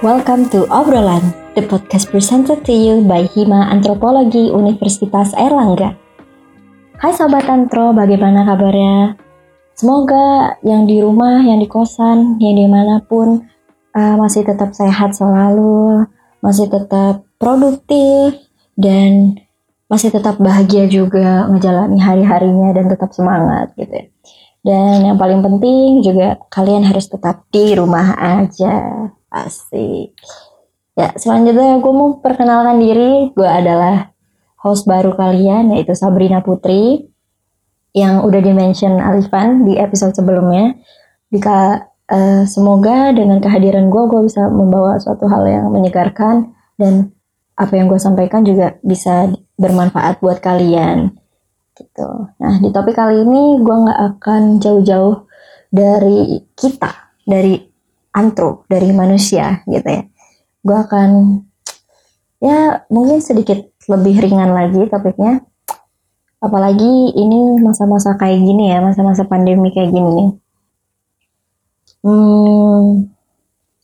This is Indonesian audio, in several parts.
Welcome to Obrolan, the podcast presented to you by Hima Antropologi Universitas Erlangga. Hai Sobat Antro, bagaimana kabarnya? Semoga yang di rumah, yang di kosan, yang di mana pun uh, masih tetap sehat selalu, masih tetap produktif, dan masih tetap bahagia juga menjalani hari-harinya dan tetap semangat gitu ya. Dan yang paling penting juga kalian harus tetap di rumah aja. Asik. Ya, selanjutnya gue mau perkenalkan diri. Gue adalah host baru kalian, yaitu Sabrina Putri. Yang udah dimention Alifan di episode sebelumnya. Jika uh, semoga dengan kehadiran gue, gue bisa membawa suatu hal yang menyegarkan. Dan apa yang gue sampaikan juga bisa bermanfaat buat kalian. Gitu. Nah, di topik kali ini gue nggak akan jauh-jauh dari kita, dari antro dari manusia gitu ya. Gue akan ya mungkin sedikit lebih ringan lagi topiknya. Apalagi ini masa-masa kayak gini ya masa-masa pandemi kayak gini. Hmm,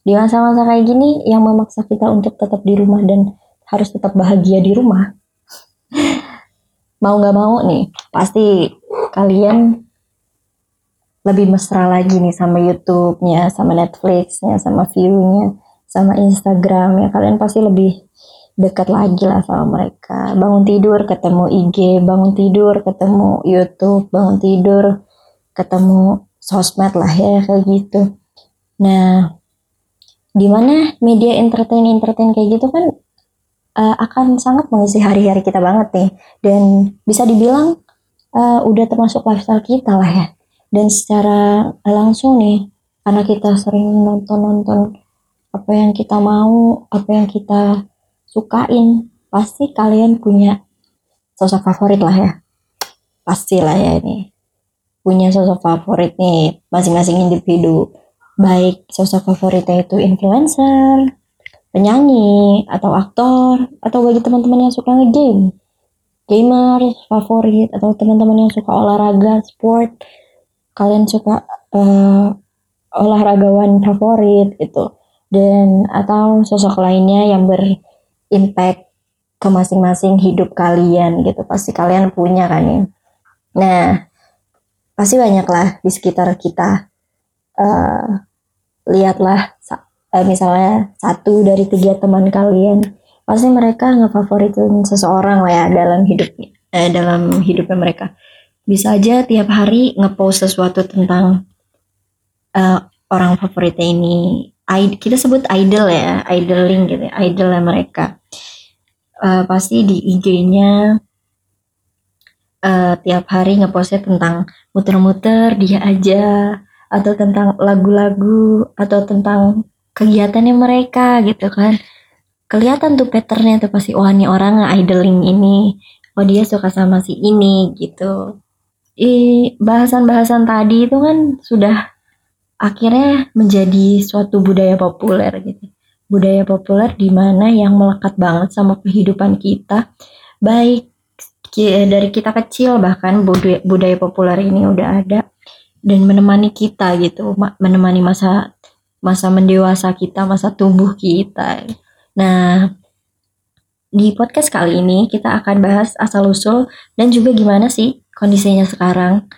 di masa-masa kayak gini yang memaksa kita untuk tetap di rumah dan harus tetap bahagia di rumah. Mau nggak mau nih pasti kalian lebih mesra lagi nih sama YouTube-nya, sama Netflix-nya, sama view-nya, sama Instagram ya kalian pasti lebih dekat lagi lah sama mereka. Bangun tidur ketemu IG, bangun tidur ketemu YouTube, bangun tidur ketemu sosmed lah ya kayak gitu. Nah, di mana media entertain entertain kayak gitu kan uh, akan sangat mengisi hari-hari kita banget nih dan bisa dibilang uh, udah termasuk lifestyle kita lah ya dan secara langsung nih karena kita sering nonton-nonton apa yang kita mau apa yang kita sukain pasti kalian punya sosok favorit lah ya. Pasti lah ya ini. Punya sosok favorit nih masing-masing individu. Baik sosok favoritnya itu influencer penyanyi atau aktor atau bagi teman-teman yang suka ngegame. Gamer favorit atau teman-teman yang suka olahraga sport kalian suka uh, olahragawan favorit itu dan atau sosok lainnya yang berimpact ke masing-masing hidup kalian gitu. Pasti kalian punya kan ya. Nah pasti banyak lah di sekitar kita uh, lihatlah uh, misalnya satu dari tiga teman kalian pasti mereka ngefavoritin seseorang lah ya dalam hidupnya eh, dalam hidupnya mereka bisa aja tiap hari ngepost sesuatu tentang uh, orang favoritnya ini. Kita sebut idol ya idoling gitu ya idolnya mereka. Uh, pasti di IG-nya uh, tiap hari ngepostnya tentang muter-muter dia aja atau tentang lagu-lagu atau tentang kegiatannya mereka gitu kan. Kelihatan tuh patternnya tuh pasti wah oh, ini orang idoling ini. Oh dia suka sama si ini gitu bahasan-bahasan tadi itu kan sudah akhirnya menjadi suatu budaya populer gitu. Budaya populer di mana yang melekat banget sama kehidupan kita, baik dari kita kecil bahkan budaya, budaya populer ini udah ada dan menemani kita gitu, menemani masa masa mendewasa kita, masa tumbuh kita. Nah, di podcast kali ini kita akan bahas asal usul dan juga gimana sih kondisinya sekarang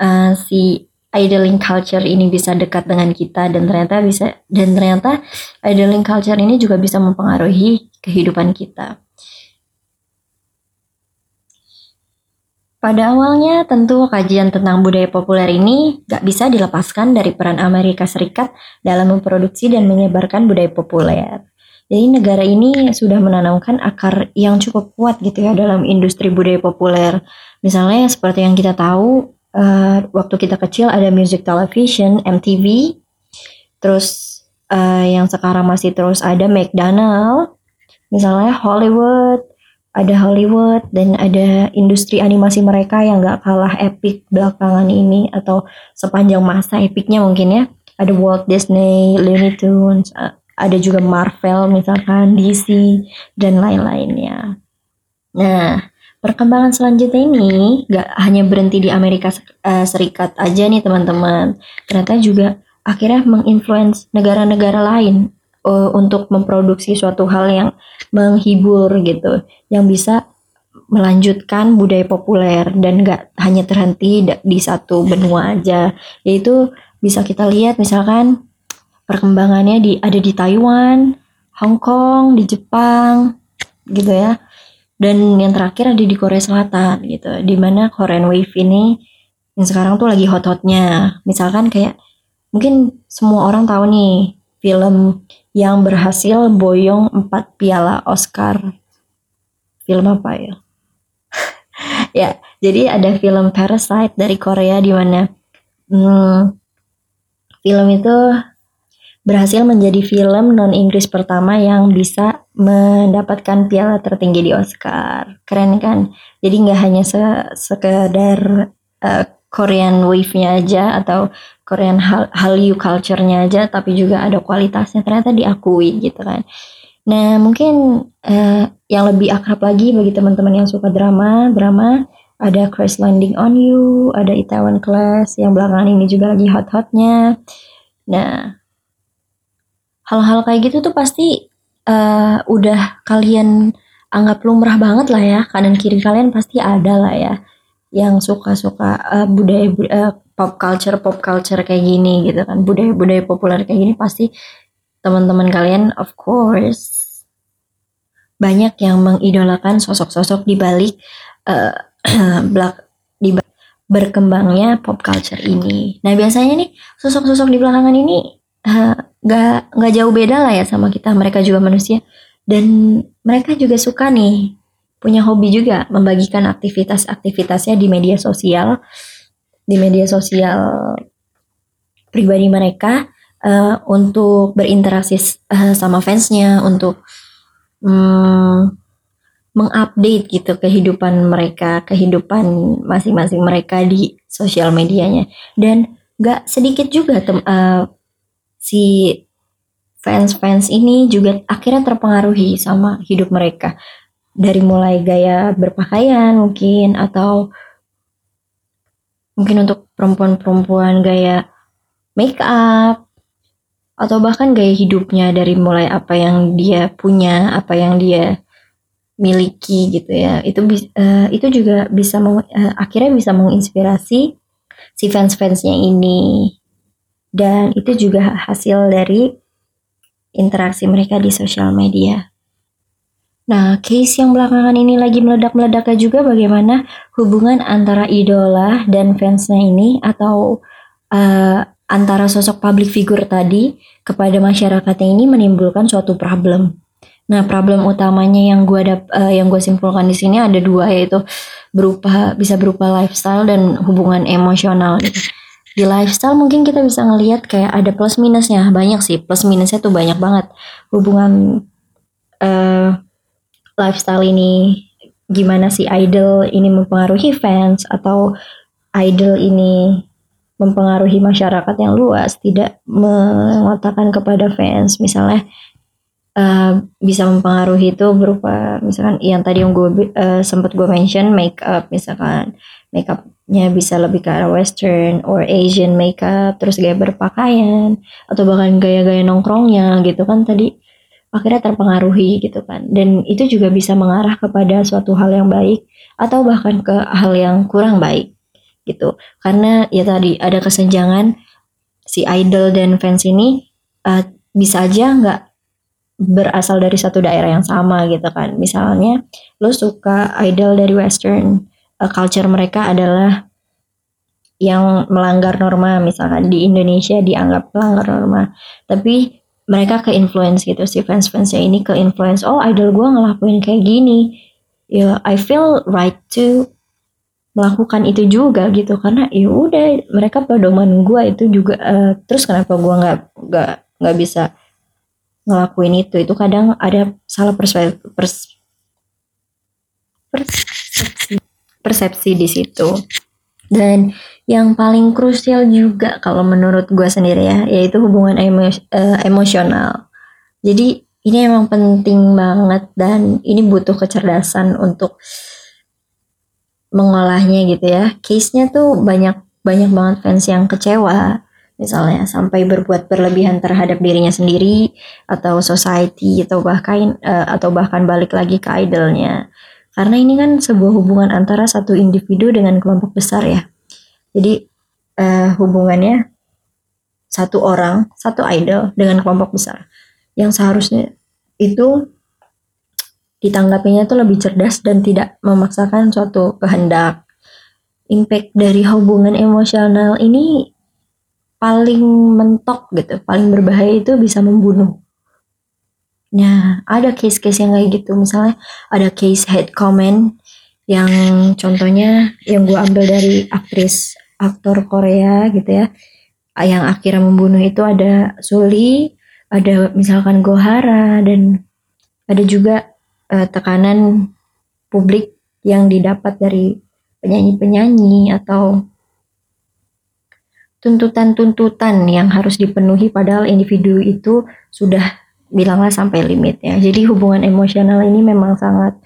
uh, si idling culture ini bisa dekat dengan kita dan ternyata bisa dan ternyata idling culture ini juga bisa mempengaruhi kehidupan kita. Pada awalnya tentu kajian tentang budaya populer ini gak bisa dilepaskan dari peran Amerika Serikat dalam memproduksi dan menyebarkan budaya populer. Jadi negara ini sudah menanamkan akar yang cukup kuat gitu ya dalam industri budaya populer Misalnya seperti yang kita tahu uh, waktu kita kecil ada music television MTV, terus uh, yang sekarang masih terus ada McDonald, misalnya Hollywood, ada Hollywood dan ada industri animasi mereka yang gak kalah epic belakangan ini atau sepanjang masa epicnya mungkin ya. Ada Walt Disney, Looney Tunes, ada juga Marvel misalkan DC dan lain-lainnya. Nah, perkembangan selanjutnya ini gak hanya berhenti di Amerika uh, Serikat aja nih teman-teman. Ternyata juga akhirnya menginfluence negara-negara lain uh, untuk memproduksi suatu hal yang menghibur gitu, yang bisa melanjutkan budaya populer dan gak hanya terhenti di satu benua aja, yaitu bisa kita lihat misalkan perkembangannya di ada di Taiwan, Hong Kong, di Jepang, gitu ya. Dan yang terakhir ada di Korea Selatan gitu, di mana Korean Wave ini yang sekarang tuh lagi hot-hotnya. Misalkan kayak mungkin semua orang tahu nih film yang berhasil boyong empat piala Oscar. Film apa ya? ya, jadi ada film Parasite dari Korea di mana hmm, film itu berhasil menjadi film non Inggris pertama yang bisa mendapatkan piala tertinggi di Oscar. Keren kan? Jadi nggak hanya se sekedar uh, Korean wave-nya aja atau Korean Hallyu culture-nya aja, tapi juga ada kualitasnya ternyata diakui gitu kan. Nah mungkin uh, yang lebih akrab lagi bagi teman-teman yang suka drama, drama ada Crash Landing on You, ada Itaewon Class yang belakangan ini juga lagi hot-hotnya. Nah, hal-hal kayak gitu tuh pasti uh, udah kalian anggap lumrah banget lah ya. Kanan kiri kalian pasti ada lah ya. Yang suka-suka uh, budaya uh, pop culture pop culture kayak gini gitu kan. Budaya budaya populer kayak gini pasti teman-teman kalian of course banyak yang mengidolakan sosok-sosok di balik uh, di berkembangnya pop culture ini. Nah biasanya nih sosok-sosok di belakangan ini nggak uh, nggak jauh beda lah ya sama kita. Mereka juga manusia. Dan mereka juga suka nih punya hobi juga membagikan aktivitas-aktivitasnya di media sosial di media sosial pribadi mereka uh, untuk berinteraksi uh, sama fansnya untuk um, mengupdate gitu kehidupan mereka kehidupan masing-masing mereka di sosial medianya. Dan gak sedikit juga uh, si fans-fans ini juga akhirnya terpengaruhi sama hidup mereka dari mulai gaya berpakaian mungkin atau mungkin untuk perempuan-perempuan gaya make up atau bahkan gaya hidupnya dari mulai apa yang dia punya, apa yang dia miliki gitu ya. Itu uh, itu juga bisa uh, akhirnya bisa menginspirasi si fans-fansnya ini dan itu juga hasil dari interaksi mereka di sosial media. Nah, case yang belakangan ini lagi meledak-meledaknya juga bagaimana hubungan antara idola dan fansnya ini atau uh, antara sosok public figure tadi kepada masyarakatnya ini menimbulkan suatu problem. Nah, problem utamanya yang gue dap, uh, yang gue simpulkan di sini ada dua yaitu berupa bisa berupa lifestyle dan hubungan emosional gitu di lifestyle mungkin kita bisa ngelihat kayak ada plus minusnya. Banyak sih plus minusnya tuh banyak banget. Hubungan uh, lifestyle ini gimana sih idol ini mempengaruhi fans atau idol ini mempengaruhi masyarakat yang luas tidak mengatakan kepada fans. Misalnya uh, bisa mempengaruhi itu berupa misalkan yang tadi yang gue uh, sempat gue mention make up misalkan makeupnya bisa lebih ke arah western or Asian makeup terus gaya berpakaian atau bahkan gaya-gaya nongkrongnya gitu kan tadi akhirnya terpengaruhi gitu kan. Dan itu juga bisa mengarah kepada suatu hal yang baik atau bahkan ke hal yang kurang baik gitu. Karena ya tadi ada kesenjangan si idol dan fans ini uh, bisa aja nggak berasal dari satu daerah yang sama gitu kan. Misalnya lo suka idol dari western uh, culture mereka adalah yang melanggar norma. Misalkan di Indonesia dianggap melanggar norma. Tapi mereka ke influence gitu. Si fans-fansnya ini ke influence oh idol gue ngelakuin kayak gini. Ya I feel right to melakukan itu juga gitu. Karena ya udah mereka pedoman gue itu juga uh, terus kenapa gue nggak nggak nggak bisa ngelakuin itu? Itu kadang ada salah persepsi pers, persepsi persepsi di situ. Dan yang paling krusial juga kalau menurut gue sendiri ya, yaitu hubungan emo, uh, emosional. Jadi ini emang penting banget dan ini butuh kecerdasan untuk mengolahnya gitu ya. Case-nya tuh banyak banyak banget fans yang kecewa misalnya sampai berbuat berlebihan terhadap dirinya sendiri atau society atau bahkan uh, atau bahkan balik lagi ke idolnya karena ini kan sebuah hubungan antara satu individu dengan kelompok besar ya. Jadi uh, hubungannya satu orang satu idol dengan kelompok besar. Yang seharusnya itu ditanggapinya itu lebih cerdas dan tidak memaksakan suatu kehendak. Impact dari hubungan emosional ini paling mentok gitu, paling berbahaya itu bisa membunuh. Nah, ada case-case yang kayak gitu. Misalnya ada case head comment yang contohnya yang gue ambil dari aktris aktor Korea gitu ya. Yang akhirnya membunuh itu ada Suli, ada misalkan Gohara dan ada juga uh, tekanan publik yang didapat dari penyanyi-penyanyi atau tuntutan-tuntutan yang harus dipenuhi padahal individu itu sudah bilanglah sampai limit ya. Jadi hubungan emosional ini memang sangat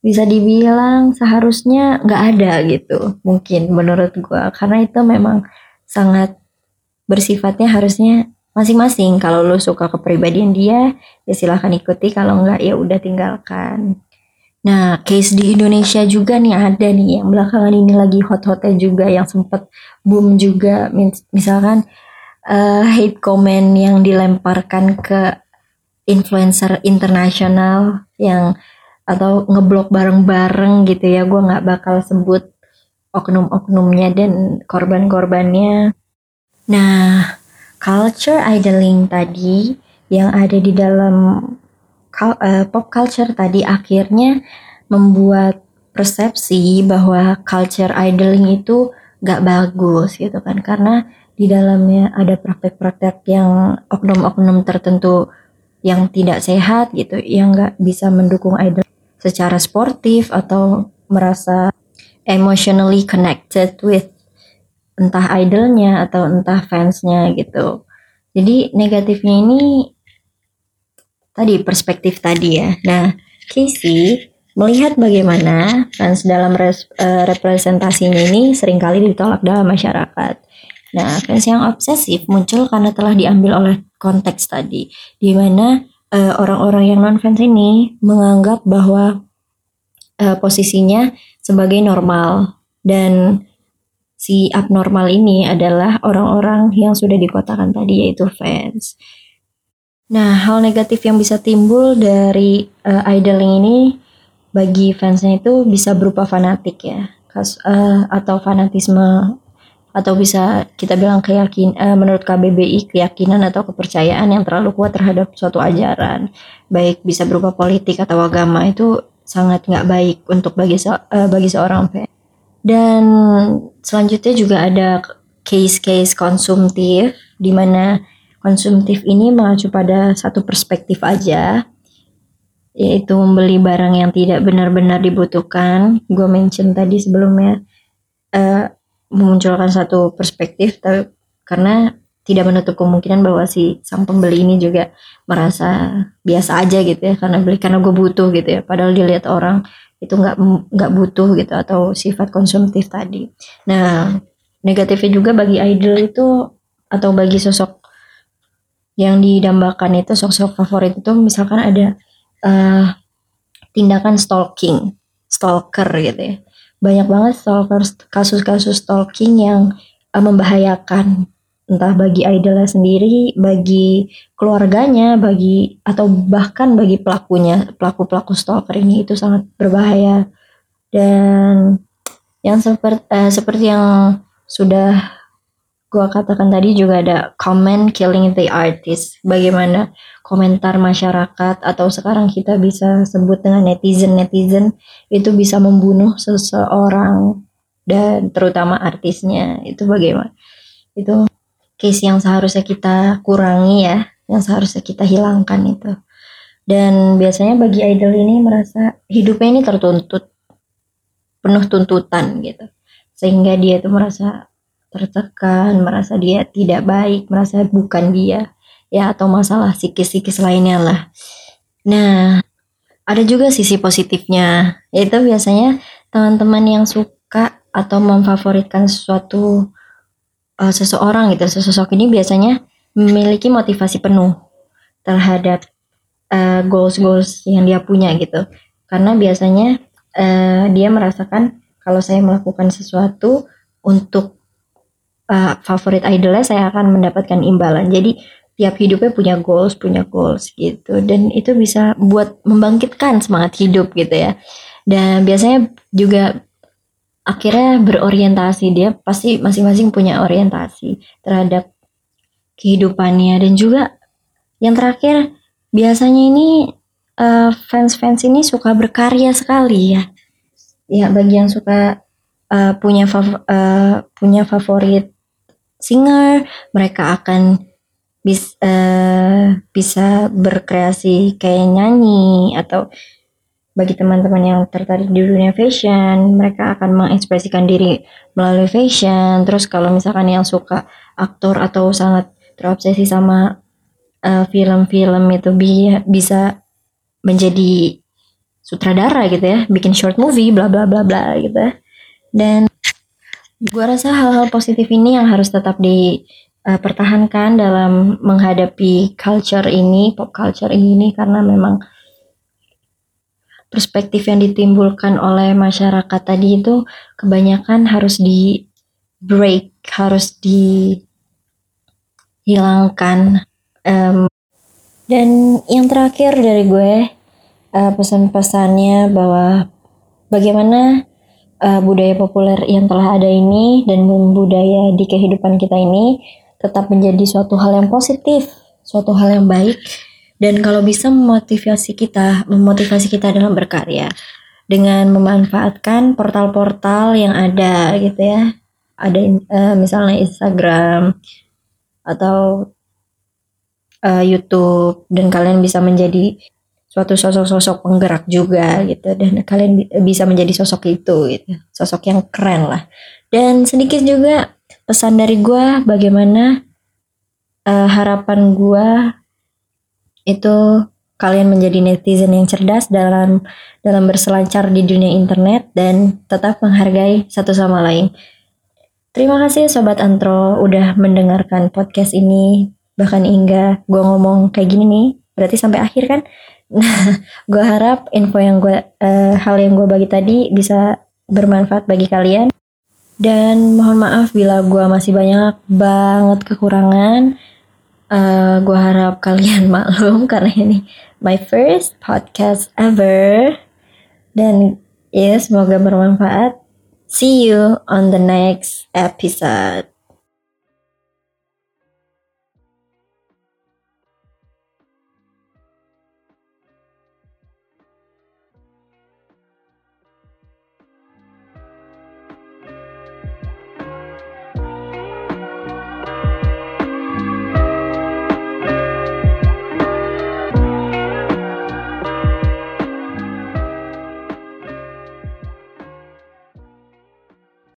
bisa dibilang seharusnya nggak ada gitu mungkin menurut gua. Karena itu memang sangat bersifatnya harusnya masing-masing. Kalau lo suka kepribadian dia ya silahkan ikuti. Kalau nggak ya udah tinggalkan. Nah, case di Indonesia juga nih ada nih. Yang belakangan ini lagi hot-hotnya juga yang sempet boom juga. Misalkan uh, hate comment yang dilemparkan ke influencer internasional yang atau ngeblok bareng-bareng gitu ya. Gue nggak bakal sebut oknum-oknumnya dan korban-korbannya. Nah culture idling tadi yang ada di dalam uh, pop culture tadi akhirnya membuat persepsi bahwa culture idling itu gak bagus gitu kan. Karena di dalamnya ada praktek-praktek yang oknum-oknum tertentu yang tidak sehat gitu yang gak bisa mendukung idol secara sportif atau merasa emotionally connected with entah idolnya atau entah fansnya gitu jadi negatifnya ini tadi perspektif tadi ya. Nah, Casey melihat bagaimana fans dalam uh, representasinya ini sering kali ditolak dalam masyarakat. Nah, fans yang obsesif muncul karena telah diambil oleh konteks tadi, di mana uh, orang-orang yang non fans ini menganggap bahwa uh, posisinya sebagai normal dan si abnormal ini adalah orang-orang yang sudah dikotakan tadi yaitu fans. Nah, hal negatif yang bisa timbul dari uh, idling ini bagi fansnya itu bisa berupa fanatik ya, Kas, uh, atau fanatisme atau bisa kita bilang keyakin uh, menurut KBBI keyakinan atau kepercayaan yang terlalu kuat terhadap suatu ajaran, baik bisa berupa politik atau agama itu sangat nggak baik untuk bagi se uh, bagi seorang fan. Dan selanjutnya juga ada case-case konsumtif di mana konsumtif ini mengacu pada satu perspektif aja, yaitu membeli barang yang tidak benar-benar dibutuhkan. Gue mention tadi sebelumnya uh, memunculkan satu perspektif, tapi karena tidak menutup kemungkinan bahwa si sang pembeli ini juga merasa biasa aja gitu ya karena beli karena gue butuh gitu ya padahal dilihat orang itu nggak nggak butuh gitu atau sifat konsumtif tadi nah negatifnya juga bagi idol itu atau bagi sosok yang didambakan itu sosok favorit itu misalkan ada uh, tindakan stalking, stalker gitu ya. Banyak banget stalker kasus-kasus stalking yang uh, membahayakan entah bagi idolnya sendiri, bagi keluarganya, bagi atau bahkan bagi pelakunya, pelaku-pelaku stalker ini itu sangat berbahaya. Dan yang seperti uh, seperti yang sudah gua katakan tadi juga ada comment killing the artist. Bagaimana komentar masyarakat atau sekarang kita bisa sebut dengan netizen-netizen itu bisa membunuh seseorang dan terutama artisnya. Itu bagaimana? Itu case yang seharusnya kita kurangi ya, yang seharusnya kita hilangkan itu. Dan biasanya bagi idol ini merasa hidupnya ini tertuntut penuh tuntutan gitu. Sehingga dia itu merasa tertekan, merasa dia tidak baik, merasa bukan dia, ya atau masalah psikis-psikis lainnya lah. Nah, ada juga sisi positifnya, yaitu biasanya teman-teman yang suka atau memfavoritkan sesuatu uh, seseorang gitu, sesosok ini biasanya memiliki motivasi penuh terhadap uh, goals-goals yang dia punya gitu. Karena biasanya uh, dia merasakan kalau saya melakukan sesuatu untuk uh, favorit idolnya saya akan mendapatkan imbalan. Jadi tiap hidupnya punya goals, punya goals gitu. Dan itu bisa buat membangkitkan semangat hidup gitu ya. Dan biasanya juga akhirnya berorientasi dia pasti masing-masing punya orientasi terhadap kehidupannya dan juga yang terakhir biasanya ini uh, fans-fans ini suka berkarya sekali ya ya bagi yang suka uh, punya fav uh, punya favorit singer mereka akan bis, uh, bisa berkreasi kayak nyanyi atau bagi teman-teman yang tertarik di dunia fashion, mereka akan mengekspresikan diri melalui fashion. Terus kalau misalkan yang suka aktor atau sangat terobsesi sama uh, film-film itu bi bisa menjadi sutradara gitu ya, bikin short movie, bla bla bla bla gitu. Ya. Dan gua rasa hal-hal positif ini yang harus tetap dipertahankan uh, dalam menghadapi culture ini, pop culture ini karena memang perspektif yang ditimbulkan oleh masyarakat tadi itu kebanyakan harus di break, harus dihilangkan. Um, dan yang terakhir dari gue uh, pesan-pesannya bahwa bagaimana uh, budaya populer yang telah ada ini dan budaya di kehidupan kita ini tetap menjadi suatu hal yang positif, suatu hal yang baik. Dan kalau bisa memotivasi kita, memotivasi kita dalam berkarya. Dengan memanfaatkan portal-portal yang ada gitu ya. Ada uh, misalnya Instagram atau uh, YouTube. Dan kalian bisa menjadi suatu sosok-sosok penggerak juga gitu. Dan kalian bisa menjadi sosok itu gitu. Sosok yang keren lah. Dan sedikit juga pesan dari gue bagaimana uh, harapan gue itu kalian menjadi netizen yang cerdas dalam dalam berselancar di dunia internet dan tetap menghargai satu sama lain. Terima kasih Sobat Antro udah mendengarkan podcast ini. Bahkan hingga gue ngomong kayak gini nih, berarti sampai akhir kan? Nah, gue harap info yang gue, uh, hal yang gue bagi tadi bisa bermanfaat bagi kalian. Dan mohon maaf bila gue masih banyak banget kekurangan. Uh, eh, gue harap kalian maklum karena ini my first podcast ever. Dan ya semoga bermanfaat. See you on the next episode